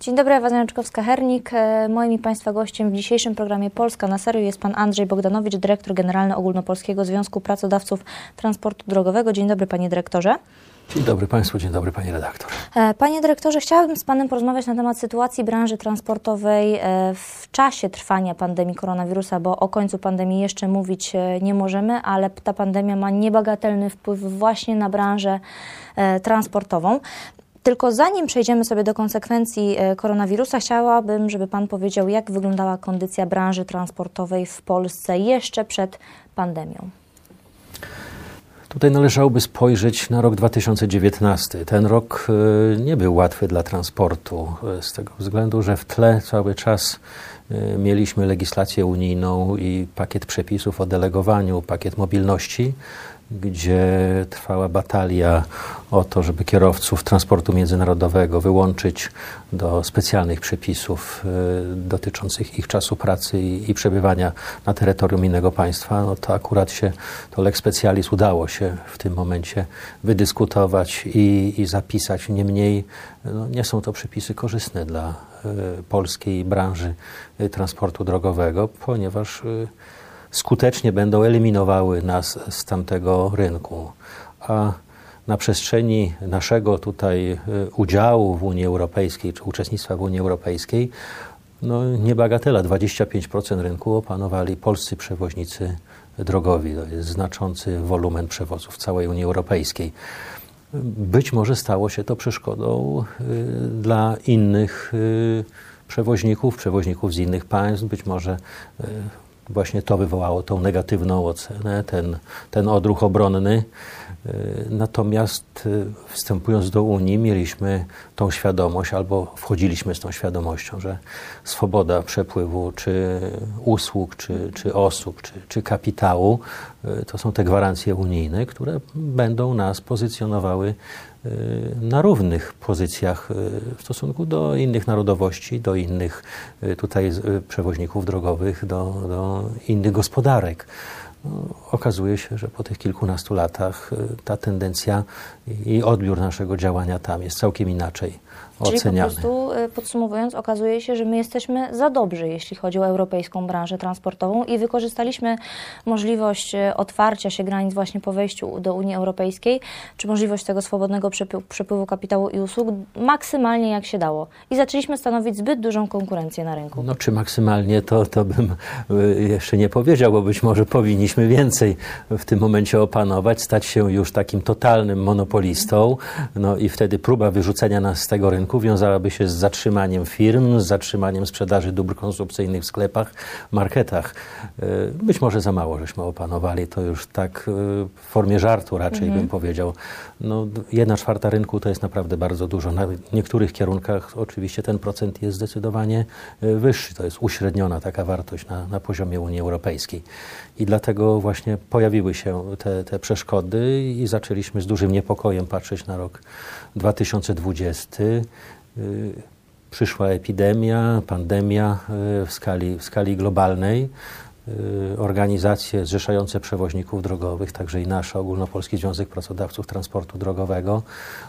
Dzień dobry, Ewa Zajączkowska-Hernik. E, moim i Państwa gościem w dzisiejszym programie Polska na serio jest Pan Andrzej Bogdanowicz, dyrektor generalny Ogólnopolskiego Związku Pracodawców Transportu Drogowego. Dzień dobry, Panie Dyrektorze. Dzień dobry Państwu, dzień dobry Pani Redaktor. E, panie Dyrektorze, chciałabym z Panem porozmawiać na temat sytuacji branży transportowej e, w czasie trwania pandemii koronawirusa, bo o końcu pandemii jeszcze mówić nie możemy, ale ta pandemia ma niebagatelny wpływ właśnie na branżę transportową. Tylko zanim przejdziemy sobie do konsekwencji e, koronawirusa, chciałabym, żeby Pan powiedział, jak wyglądała kondycja branży transportowej w Polsce jeszcze przed pandemią. Tutaj należałoby spojrzeć na rok 2019. Ten rok e, nie był łatwy dla transportu, e, z tego względu, że w tle cały czas mieliśmy legislację unijną i pakiet przepisów o delegowaniu, pakiet mobilności, gdzie trwała batalia o to, żeby kierowców transportu międzynarodowego wyłączyć do specjalnych przepisów y, dotyczących ich czasu pracy i, przebywania na terytorium innego państwa, no to akurat się, to lex specialis udało się w tym momencie wydyskutować i, i zapisać. Niemniej no, nie są to przepisy korzystne dla y, polskiej branży y, transportu drogowego, ponieważ skutecznie będą eliminowały nas z tamtego rynku. A na przestrzeni naszego tutaj y, udziału w Unii Europejskiej, czy uczestnictwa w Unii Europejskiej, no niebagatela, 25% rynku opanowali polscy przewoźnicy drogowi. To jest znaczący wolumen przewozów w całej Unii Europejskiej. Być może stało się to przeszkodą y, dla innych y, przewoźników, przewoźników z innych państw, być może właśnie to wywołało tą negatywną ocenę, ten, ten odruch obronny. Y, natomiast y, wstępując do Unii, mieliśmy tą świadomość, albo wchodziliśmy z tą świadomością, że swoboda przepływu czy usług, czy, czy osób, czy, czy kapitału to są te gwarancje unijne, które będą nas pozycjonowały na równych pozycjach w stosunku do innych narodowości, do innych tutaj przewoźników drogowych, do, do innych gospodarek. No, okazuje się, że po tych kilkunastu latach ta tendencja i odbiór naszego działania tam jest całkiem inaczej Czyli po prostu y, podsumowując, okazuje się, że my jesteśmy za dobrzy, jeśli chodzi o europejską branżę transportową i wykorzystaliśmy możliwość y, otwarcia się granic właśnie po wejściu do Unii Europejskiej, czy możliwość tego swobodnego przepływu kapitału i usług maksymalnie jak się dało. I zaczęliśmy stanowić zbyt dużą konkurencję na rynku. No czy maksymalnie, to, to bym y, jeszcze nie powiedział, bo być może powinniśmy więcej w tym momencie opanować, stać się już takim totalnym monopolistą, no i wtedy próba wyrzucenia nas z tego rynku rynku wiązałaby się z zatrzymaniem firm, z zatrzymaniem sprzedaży dóbr konsumpcyjnych w sklepach, marketach. E, być może za mało żeśmy opanowali to już tak e, w formie żartu raczej mhm. bym powiedział. No, jedna czwarta rynku to jest naprawdę bardzo dużo. Na niektórych kierunkach oczywiście ten procent jest zdecydowanie e, wyższy. To jest uśredniona taka wartość na, na poziomie Unii Europejskiej. I dlatego właśnie pojawiły się te, te przeszkody i zaczęliśmy z dużym niepokojem patrzeć na rok 2020. Y, przyszła epidemia, pandemia y, w skali, w skali globalnej. Y, organizacje zrzeszające przewoźników drogowych, także i nasze Ogólnopolski Związek Pracodawców Transportu Drogowego,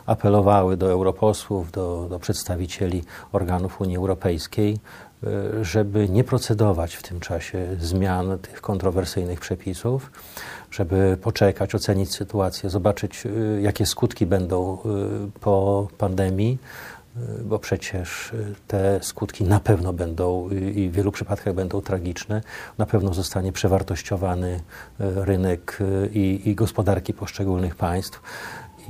apelowały do europosłów, do, do przedstawicieli organów Unii Europejskiej, żeby nie procedować w tym czasie zmian tych kontrowersyjnych przepisów, żeby poczekać, ocenić sytuację, zobaczyć, jakie skutki będą po pandemii bo przecież y, te skutki na pewno będą i w wielu przypadkach będą tragiczne. Na pewno zostanie przewartościowany y, rynek i, i gospodarki poszczególnych państw.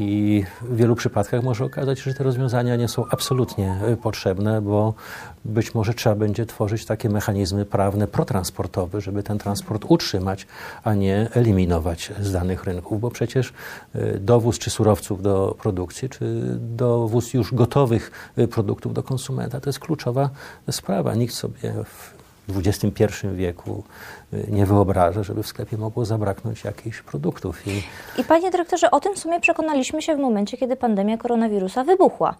I w wielu przypadkach może okazać się, że te rozwiązania nie są absolutnie e, potrzebne, bo być może trzeba będzie tworzyć takie mechanizmy prawne protransportowe, żeby ten transport utrzymać, a nie eliminować z danych rynków, bo przecież e, dowóz czy surowców do produkcji, czy dowóz już gotowych e, produktów do konsumenta to jest kluczowa sprawa. Nikt sobie w XXI wieku nie wyobrażę, żeby w sklepie mogło zabraknąć jakichś produktów. I, I panie dyrektorze, o tym w sumie przekonaliśmy się w momencie, kiedy pandemia koronawirusa wybuchła.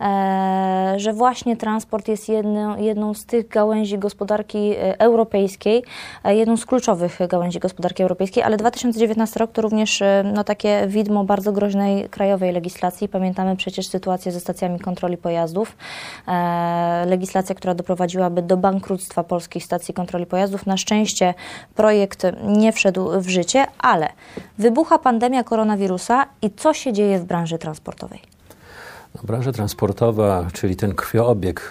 E, że właśnie transport jest jedną, jedną z tych gałęzi gospodarki e, europejskiej, e, jedną z kluczowych gałęzi gospodarki europejskiej, ale 2019 rok to również no, takie widmo bardzo groźnej krajowej legislacji. Pamiętamy przecież sytuację ze stacjami kontroli pojazdów. E, legislacja, która doprowadziłaby do bankructwa polskich stacji kontroli pojazdów. Na szczęście projekt nie wszedł w życie, ale wybucha pandemia koronawirusa i co się dzieje w branży transportowej? No, branża transportowa, czyli ten krwiobieg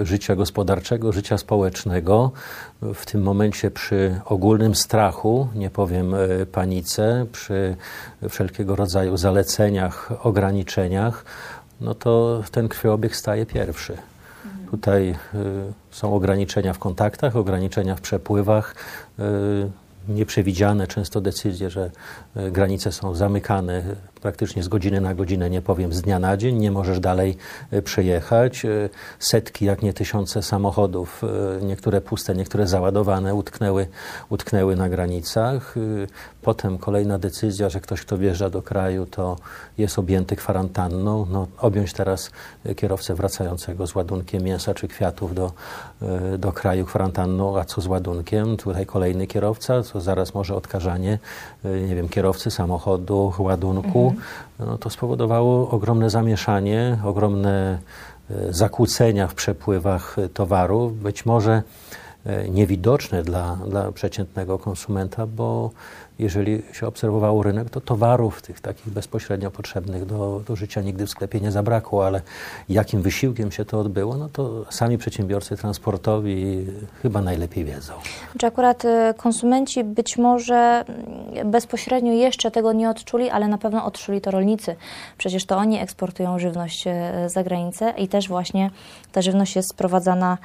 y, życia gospodarczego, życia społecznego, w tym momencie przy ogólnym strachu, nie powiem y, panice, przy wszelkiego rodzaju zaleceniach, ograniczeniach, no to ten krwiobieg staje pierwszy. Tutaj y, są ograniczenia w kontaktach, ograniczenia w przepływach, nieprzewidziane często decyzje, że granice są zamykane praktycznie z godziny na godzinę, nie powiem z dnia na dzień, nie możesz dalej e, przejechać. E, setki, jak nie tysiące samochodów, e, niektóre puste, niektóre załadowane, utknęły, utknęły na granicach. Potem kolejna decyzja, że ktoś, kto wjeżdża do kraju, to jest objęty kwarantanną. No, objąć teraz kierowcę wracającego z ładunkiem mięsa czy kwiatów do, do kraju kwarantanną, a co z ładunkiem? Tutaj kolejny kierowca, co zaraz może odkażanie, nie wiem, kierowcy samochodu, ładunku. No, to spowodowało ogromne zamieszanie, ogromne e, zakłócenia w przepływach towarów, być może e, niewidoczne dla, dla przeciętnego konsumenta, bo jeżeli się obserwowało rynek, to towarów tych takich bezpośrednio potrzebnych do, do życia nigdy w sklepie nie zabrakło, ale jakim wysiłkiem się to odbyło, no to sami przedsiębiorcy transportowi chyba najlepiej wiedzą. Czy akurat y, konsumenci być może mm, bezpośrednio jeszcze tego nie odczuli, ale na pewno odczuli to rolnicy. Przecież to oni eksportują żywność y, za granicę i też właśnie ta żywność jest sprowadzana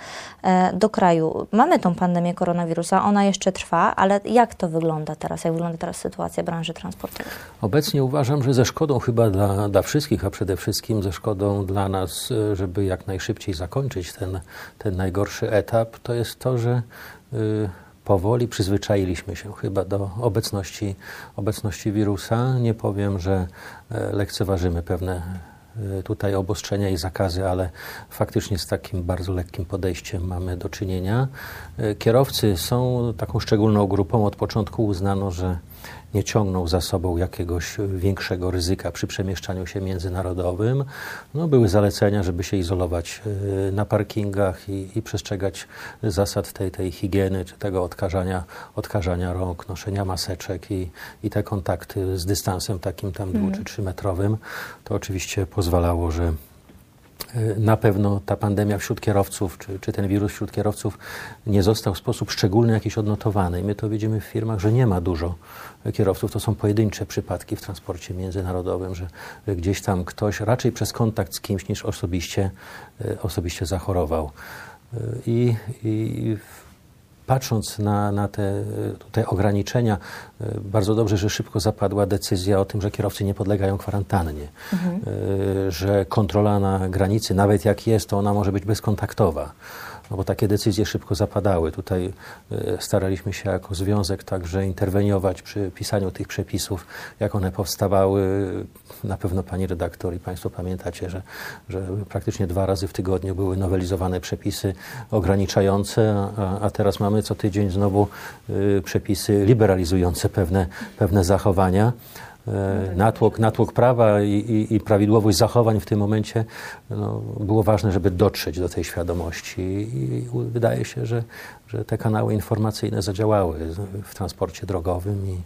e, do kraju. Mamy tą pandemię koronawirusa, ona jeszcze trwa, ale jak to wygląda teraz? Jak wygląda teraz sytuacja branży transportowej? Obecnie uważam, że ze szkodą chyba dla, dla wszystkich, a przede wszystkim ze szkodą dla nas, e, żeby jak najszybciej zakończyć ten, ten najgorszy etap, to jest to, że y, powoli przyzwyczailiśmy się chyba do obecności, obecności wirusa. Nie powiem, że e, lekceważymy pewne tutaj obostrzenia i zakazy, ale faktycznie z takim bardzo lekkim podejściem mamy do czynienia. Y, kierowcy są taką szczególną grupą. Od początku uznano, że nie ciągną za sobą jakiegoś większego ryzyka przy przemieszczaniu się międzynarodowym. No, były zalecenia, żeby się izolować y, na parkingach i, i przestrzegać zasad tej, tej higieny, czy tego odkażania, odkażania rąk, noszenia maseczek i, i te kontakty z dystansem takim tam dwu czy trzymetrowym. To oczywiście pozwalało, że na pewno ta pandemia wśród kierowców, czy, czy, ten wirus wśród kierowców nie został w sposób szczególny jakiś odnotowany. My to widzimy w firmach, że nie ma dużo kierowców. To są pojedyncze przypadki w transporcie międzynarodowym, że gdzieś tam ktoś raczej przez kontakt z kimś niż osobiście, e, osobiście zachorował. E, I, i patrząc na, na te, te ograniczenia, e, bardzo dobrze, że szybko zapadła decyzja o tym, że kierowcy nie podlegają kwarantannie, mhm. że kontrola na granicy, nawet jak jest, to ona może być bezkontaktowa no bo takie decyzje szybko zapadały. Tutaj e, staraliśmy się jako związek także interweniować przy pisaniu tych przepisów, jak one powstawały. Na pewno pani redaktor i państwo pamiętacie, że, że praktycznie dwa razy w tygodniu były nowelizowane przepisy ograniczające, a, a teraz mamy co tydzień znowu y, przepisy liberalizujące pewne, pewne zachowania. E, natłok, natłok prawa i, i, i, prawidłowość zachowań w tym momencie no, było ważne, żeby dotrzeć do tej świadomości i wydaje się, że, że te kanały informacyjne zadziałały w transporcie drogowym i,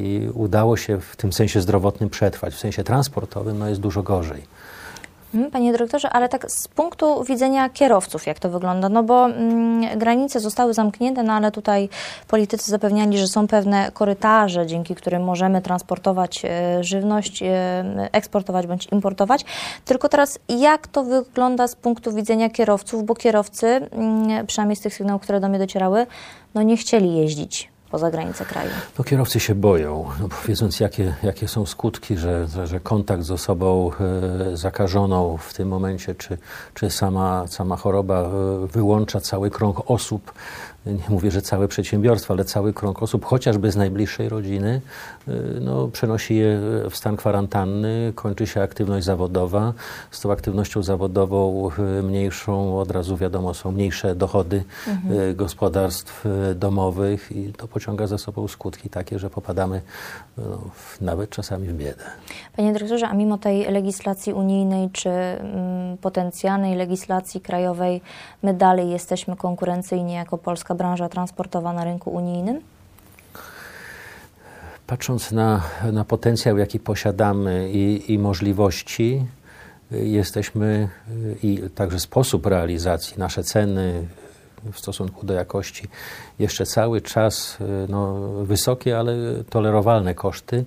i udało się w tym sensie zdrowotnym przetrwać. W sensie transportowym no, jest dużo gorzej. Mhm, panie dyrektorze, ale tak z punktu widzenia kierowców, jak to wygląda? No bo mm, granice zostały zamknięte, no ale tutaj politycy zapewniali, że są pewne korytarze, dzięki którym możemy transportować e, żywność, e, eksportować bądź importować. Tylko teraz, jak to wygląda z punktu widzenia kierowców? Bo kierowcy, mm, przynajmniej z tych sygnałów, które do mnie docierały, no nie chcieli jeździć poza granicę kraju? No, kierowcy się boją, no, wiedząc jakie, jakie są skutki, że, że, że kontakt z osobą e, zakażoną w tym momencie, czy, czy sama, sama choroba e, wyłącza cały krąg osób, nie mówię, że całe przedsiębiorstwo, ale cały krąg osób, chociażby z najbliższej rodziny, no, przenosi je w stan kwarantanny, kończy się aktywność zawodowa. Z tą aktywnością zawodową mniejszą, od razu wiadomo, są mniejsze dochody mhm. gospodarstw domowych i to pociąga za sobą skutki takie, że popadamy no, nawet czasami w biedę. Panie dyrektorze, a mimo tej legislacji unijnej czy mm, potencjalnej legislacji krajowej, my dalej jesteśmy konkurencyjni jako polska branża transportowa na rynku unijnym? Patrząc na, na potencjał, jaki posiadamy i, i możliwości, jesteśmy i także sposób realizacji, nasze ceny w stosunku do jakości, jeszcze cały czas no, wysokie, ale tolerowalne koszty.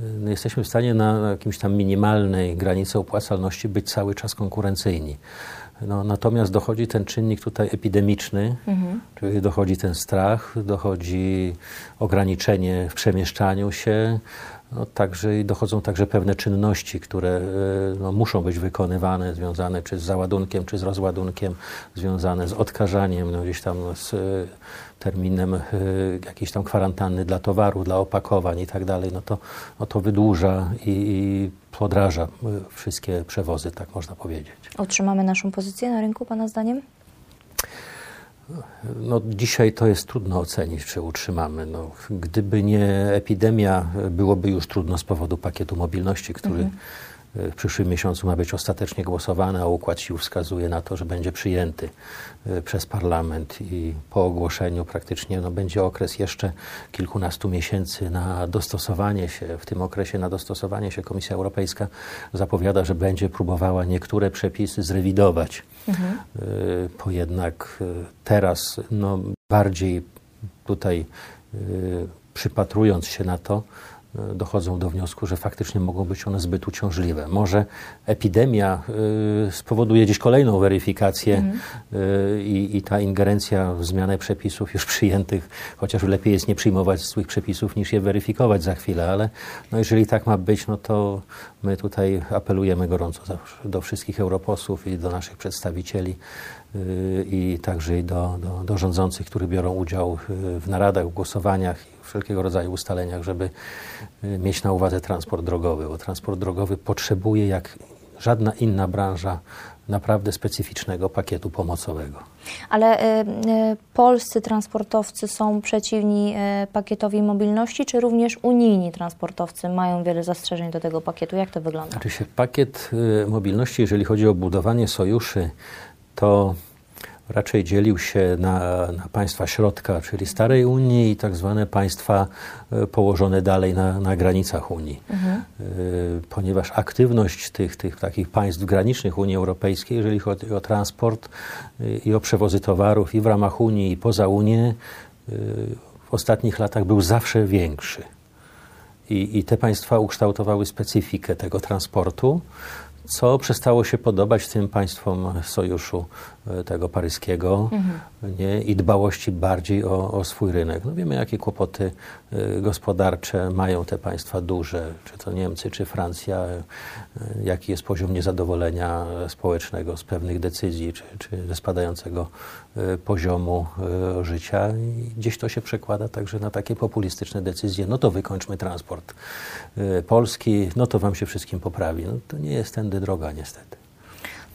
No, jesteśmy w stanie na jakimś tam minimalnej granicy opłacalności być cały czas konkurencyjni. No, natomiast dochodzi ten czynnik tutaj epidemiczny, mhm. czyli dochodzi ten strach, dochodzi ograniczenie w przemieszczaniu się, no, także dochodzą także pewne czynności, które e, no, muszą być wykonywane, związane czy z załadunkiem, czy z rozładunkiem, związane z odkażaniem, no, gdzieś tam z e, terminem y, jakiejś tam kwarantanny dla towaru, dla opakowań i tak dalej, no to, no to wydłuża i, i podraża wszystkie przewozy, tak można powiedzieć. Utrzymamy naszą pozycję na rynku, Pana zdaniem? No, dzisiaj to jest trudno ocenić, czy utrzymamy. No, gdyby nie epidemia, byłoby już trudno z powodu pakietu mobilności, który mhm w przyszłym miesiącu ma być ostatecznie głosowany, a układ sił wskazuje na to, że będzie przyjęty e, przez parlament i po ogłoszeniu praktycznie no, będzie okres jeszcze kilkunastu miesięcy na dostosowanie się. W tym okresie na dostosowanie się Komisja Europejska zapowiada, że będzie próbowała niektóre przepisy zrewidować. Mhm. Bo jednak e, teraz no, bardziej tutaj przypatrując się na to, dochodzą do wniosku, że faktycznie mogą być one zbyt uciążliwe. Może epidemia y, spowoduje gdzieś kolejną weryfikację mm. y, i ta ingerencja w zmianę przepisów już przyjętych, chociaż lepiej jest nie przyjmować złych przepisów niż je weryfikować za chwilę, ale no jeżeli tak ma być, no to my tutaj apelujemy gorąco do wszystkich europosłów i do naszych przedstawicieli y, i także i do, do, do rządzących, którzy biorą udział w naradach, w głosowaniach wszelkiego rodzaju ustaleniach, żeby y, mieć na uwadze transport drogowy, bo transport drogowy potrzebuje, jak żadna inna branża, naprawdę specyficznego pakietu pomocowego. Ale y, y, polscy transportowcy są przeciwni y, pakietowi mobilności, czy również unijni transportowcy mają wiele zastrzeżeń do tego pakietu? Jak to wygląda? Znaczy się, pakiet y, mobilności, jeżeli chodzi o budowanie sojuszy, to raczej dzielił się na, na, państwa środka, czyli starej Unii i tak zwane państwa e, położone dalej na, na granicach Unii. Mhm. E, ponieważ aktywność tych, tych takich państw granicznych Unii Europejskiej, jeżeli chodzi o transport e, i o przewozy towarów i w ramach Unii i poza Unię, w ostatnich latach był zawsze większy. I, I te państwa ukształtowały specyfikę tego transportu co przestało się podobać tym państwom sojuszu tego paryskiego mhm. nie? i dbałości bardziej o, o, swój rynek. No wiemy, jakie kłopoty e, gospodarcze mają te państwa duże, czy to Niemcy, czy Francja, e, jaki jest poziom niezadowolenia społecznego z pewnych decyzji, czy, czy ze spadającego poziomu życia. I gdzieś to się przekłada także na takie populistyczne decyzje. No to wykończmy transport polski, no to wam się wszystkim poprawi. No to nie jest tędy droga niestety.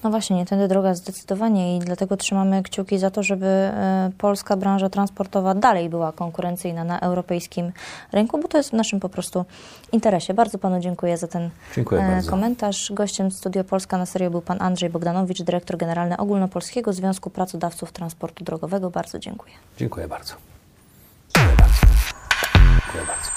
No właśnie, nie tędy droga zdecydowanie i dlatego trzymamy kciuki za to, żeby e, polska branża transportowa dalej była konkurencyjna na europejskim rynku, bo to jest w naszym po prostu interesie. Bardzo panu dziękuję za ten dziękuję e, komentarz. Gościem Studio Polska na serio był pan Andrzej Bogdanowicz, dyrektor generalny Ogólnopolskiego Związku Pracodawców Transportu Drogowego. Bardzo dziękuję. Dziękuję bardzo. Dziękuję bardzo. Dziękuję bardzo.